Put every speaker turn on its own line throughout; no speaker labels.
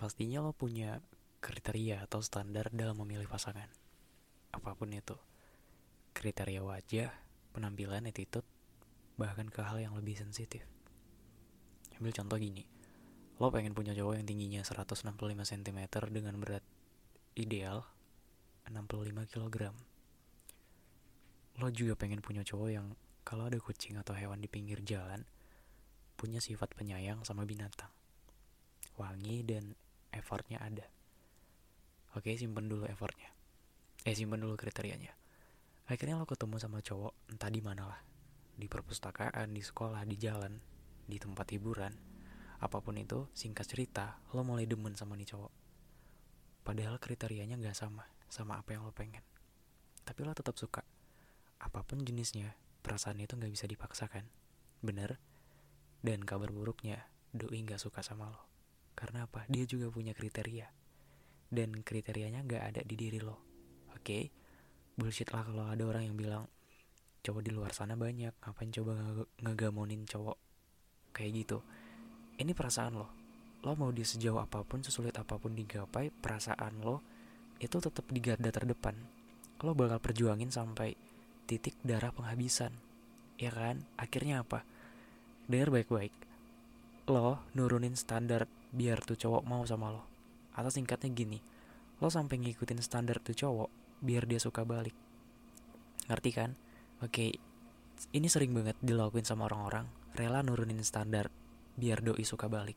Pastinya lo punya kriteria atau standar dalam memilih pasangan. Apa pun itu. Kriteria wajah, penampilan, attitude, bahkan ke hal yang lebih sensitif. Ambil contoh gini. Lo pengen punya cowok yang tingginya 165 cm dengan berat ideal 65 kg. Lo juga pengen punya cowok yang kalau ada kucing atau hewan di pinggir jalan punya sifat penyayang sama binatang. Wangi dan effortnya ada. Oke, simpen dulu effortnya. Eh, simpen dulu kriterianya. Akhirnya lo ketemu sama cowok entah mana lah. Di perpustakaan, di sekolah, di jalan, di tempat hiburan. Apa pun itu, singkat cerita, lo mulai demen sama nih cowok. Padahal kriterianya nggak sama, sama apa yang lo pengen. Tapi lo tetap suka. Apa pun jenisnya, perasaan itu nggak bisa dipaksakan. Bener? Dan kabar buruknya, doi nggak suka sama lo. Karena apa? Dia juga punya kriteria. Dan kriterianya nggak ada di diri lo. Oke? Okay? Bullshit lah kalau ada orang yang bilang, cowok di luar sana banyak, ngapain coba ngegamonin cowok kayak gitu ini perasaan lo lo mau di sejauh apa pun sesulit apa pun digapai perasaan lo itu tetap di garda terdepan lo bakal perjuangin sampai titik darah penghabisan ya kan akhirnya apa dengar baik-baik lo nurunin standar biar tuh cowok mau sama lo atau singkatnya gini lo sampai ngikutin standar tuh cowok biar dia suka balik ngerti kan oke ini sering banget dilakuin sama orang-orang rela nurunin standar biar doi suka balik.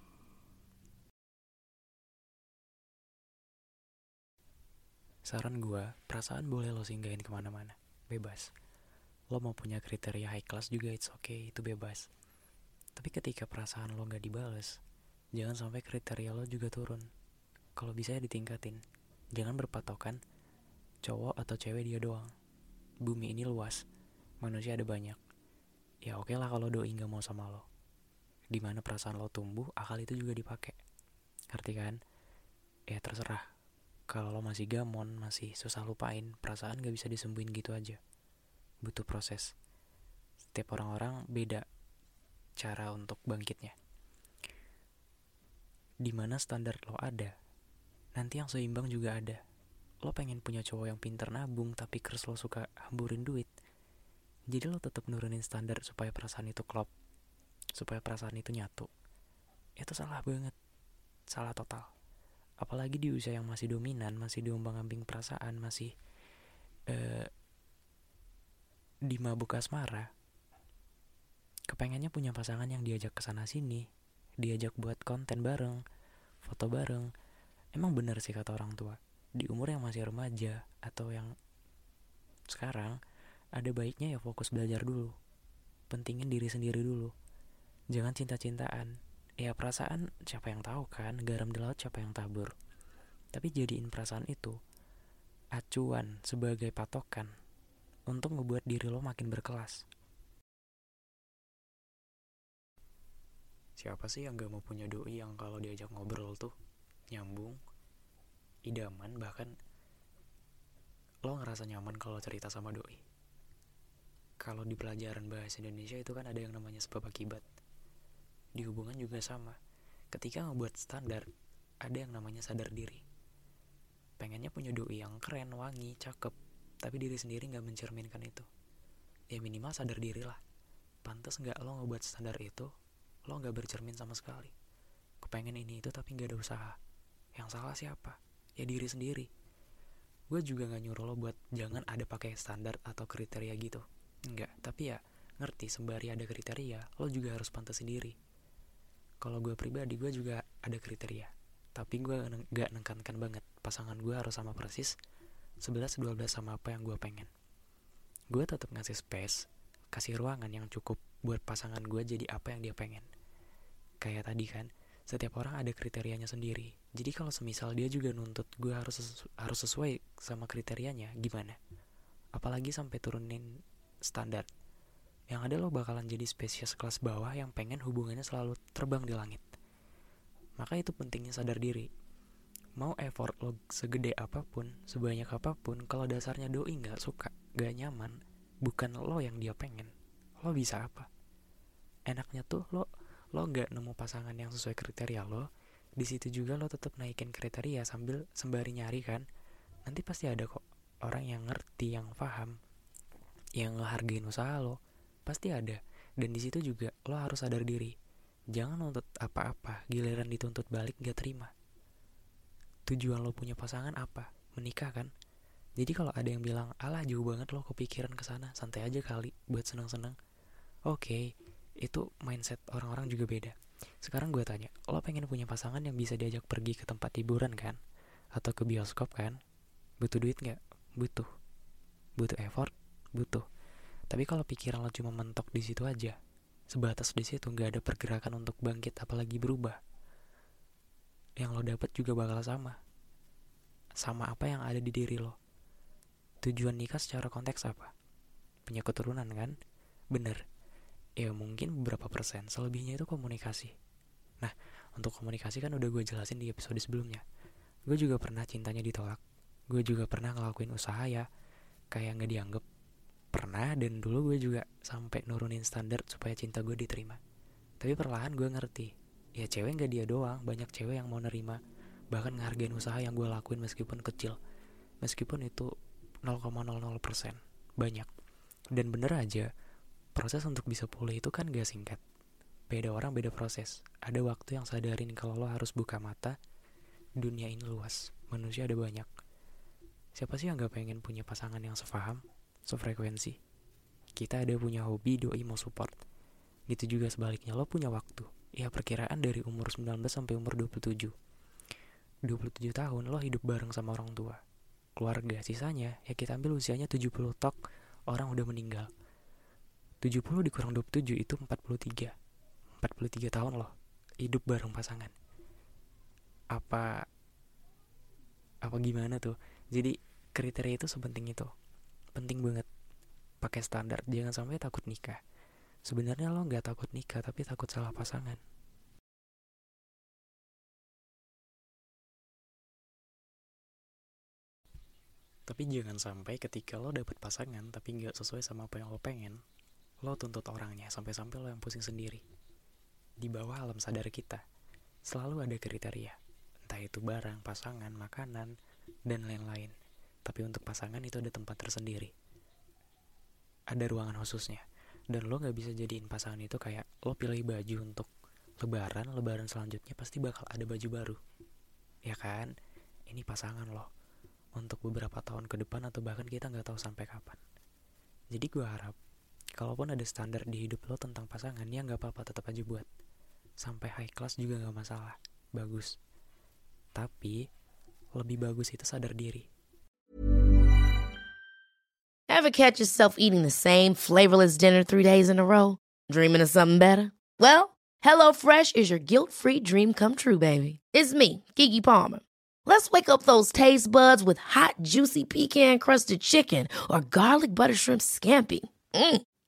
Saran gue, perasaan boleh lo singgahin ke mana-mana, bebas. Lo mau punya kriteria high class juga it's okay, itu bebas. Tapi ketika perasaan lo gak dibales, jangan sampai kriteria lo juga turun. Kalau bisa ya ditingkatin. Jangan berpatokan cowok atau cewek dia doang. Bumi ini luas, manusia ada banyak. Ya oke okay lah kalau doi gak mau sama lo di mana perasaan lo tumbuh, akal itu juga dipakai. Ngerti kan? Ya terserah. Kalau lo masih gamon, masih susah lupain, perasaan gak bisa disembuhin gitu aja. Butuh proses. Setiap orang-orang beda cara untuk bangkitnya. Di mana standar lo ada, nanti yang seimbang juga ada. Lo pengen punya cowok yang pinter nabung, tapi kers lo suka hamburin duit. Jadi lo tetap nurunin standar supaya perasaan itu klop. Supaya perasaan itu nyatu. Itu salah banget. Salah total. Apalagi di usia yang masih dominan masih diombang ambing perasaan masih uh, di mabuk asmara. Kepengennya punya pasangan yang diajak ke sana sini diajak buat konten bareng foto bareng emang bener sih kata orang tua di umur yang masih remaja atau yang sekarang ada baiknya ya fokus belajar dulu pentingin diri sendiri dulu Jangan cinta-cintaan. Ya perasaan siapa yang tahu kan, garam di laut siapa yang tabur. Tapi jadiin perasaan itu acuan sebagai patokan untuk membuat diri lo makin berkelas. Siapa sih yang gak mau punya doi yang kalau diajak ngobrol tuh nyambung, idaman, bahkan lo ngerasa nyaman kalau cerita sama doi. Kalau di pelajaran bahasa Indonesia itu kan ada yang namanya sebab akibat. Di hubungan juga sama. Ketika ngebuat standar ada yang namanya sadar diri. Pengennya punya doi yang keren wangi cakep tapi diri sendiri nggak mencerminkan itu. Ya minimal sadar diri lah. Pantas nggak lo ngebuat standar itu lo nggak bercermin sama sekali. Kepengen ini itu tapi nggak ada usaha. Yang salah siapa? Ya diri sendiri. Gue juga nggak nyuruh lo buat jangan ada pakai standar atau kriteria gitu. Enggak tapi ya ngerti sembari ada kriteria lo juga harus pantas sendiri. Kalau gue pribadi gue juga ada kriteria tapi gue gak nekankan banget. Pasangan gue harus sama persis 11-12 sama apa yang gue pengen. Gue tetap ngasih space kasih ruangan yang cukup buat pasangan gue jadi apa yang dia pengen kayak tadi kan setiap orang ada kriterianya sendiri. Jadi kalau semisal dia juga nuntut gue harus sesu harus sesuai sama kriterianya gimana? Apalagi sampai turunin standar. Yang ada lo bakalan jadi spesies kelas bawah yang pengen hubungannya selalu terbang di langit. Maka itu pentingnya sadar diri. Mau effort lo segede apa pun sebanyak apa pun kalau dasarnya doi nggak suka gak nyaman bukan lo yang dia pengen. Lo bisa apa? Enaknya tuh lo lo nggak nemu pasangan yang sesuai kriteria lo di situ juga lo tetap naikin kriteria sambil sembari nyari kan. Nanti pasti ada kok orang yang ngerti yang paham yang ngehargain usaha lo. Pasti ada. Dan di situ juga lo harus sadar diri jangan nuntut apa-apa giliran dituntut balik gak terima. Tujuan lo punya pasangan apa? Menikah kan? Jadi kalau ada yang bilang alah jauh banget lo kepikiran ke sana santai aja kali buat seneng-seneng. Oke okay, itu mindset orang-orang juga beda sekarang gue tanya lo pengen punya pasangan yang bisa diajak pergi ke tempat hiburan kan atau ke bioskop kan butuh duit nggak butuh butuh effort butuh tapi kalau pikiran lo cuma mentok di situ aja sebatas di situ nggak ada pergerakan untuk bangkit apalagi berubah yang lo dapat juga bakal sama. Sama apa yang ada di diri lo. Tujuan nikah secara konteks apa? Punya keturunan kan? Bener. Ya mungkin beberapa persen, selebihnya itu komunikasi. Nah, untuk komunikasi kan udah gue jelasin di episode sebelumnya. Gue juga pernah cintanya ditolak. Gue juga pernah ngelakuin usaha ya, kayak nggak dianggap. Pernah dan dulu gue juga sampai nurunin standar supaya cinta gue diterima. Tapi perlahan gue ngerti, ya cewek nggak dia doang banyak cewek yang mau nerima bahkan ngehargain usaha yang gue lakuin meskipun kecil meskipun itu 0,00% banyak dan bener aja proses untuk bisa pulih itu kan gak singkat. Beda orang beda proses. Ada waktu yang sadarin kalau lo harus buka mata dunia ini luas manusia ada banyak. Siapa sih yang gak pengen punya pasangan yang sefaham sefrekuensi? Kita ada punya hobi doi mau support. Gitu juga sebaliknya lo punya waktu. Ya perkiraan dari umur 19 sampai umur 27 27 tahun lo hidup bareng sama orang tua. Keluarga sisanya ya kita ambil usianya 70 tok orang udah meninggal 70 dikurang 27 itu 43 43 tahun loh hidup bareng pasangan. Apa apa gimana tuh? Jadi kriteria itu sepenting itu. Penting banget. Pakai standar jangan sampai takut nikah. Sebenarnya lo nggak takut nikah, tapi takut salah pasangan. Tapi jangan sampai ketika lo dapet pasangan tapi nggak sesuai sama apa yang lo pengen, lo tuntut orangnya sampai-sampai lo yang pusing sendiri. Di bawah alam sadar kita, selalu ada kriteria. Entah itu barang, pasangan, makanan, dan lain-lain. Tapi untuk pasangan itu ada tempat tersendiri. Ada ruangan khususnya dan lo nggak bisa jadiin pasangan itu kayak lo pilih baju untuk lebaran lebaran selanjutnya pasti bakal ada baju baru ya kan ini pasangan lo untuk beberapa tahun ke depan atau bahkan kita nggak tahu sampai kapan jadi gue harap kalaupun ada standar di hidup lo tentang pasangan ya nggak apa-apa tetap aja buat sampai high class juga nggak masalah bagus tapi lebih bagus itu sadar diri
Ever catch yourself eating the same flavorless dinner three days in a row? Dreaming of something better? Well, HelloFresh is your guilt-free dream come true, baby. It's me, Kiki Palmer. Let's wake up those taste buds with hot, juicy pecan-crusted chicken or garlic butter shrimp scampi. Mm.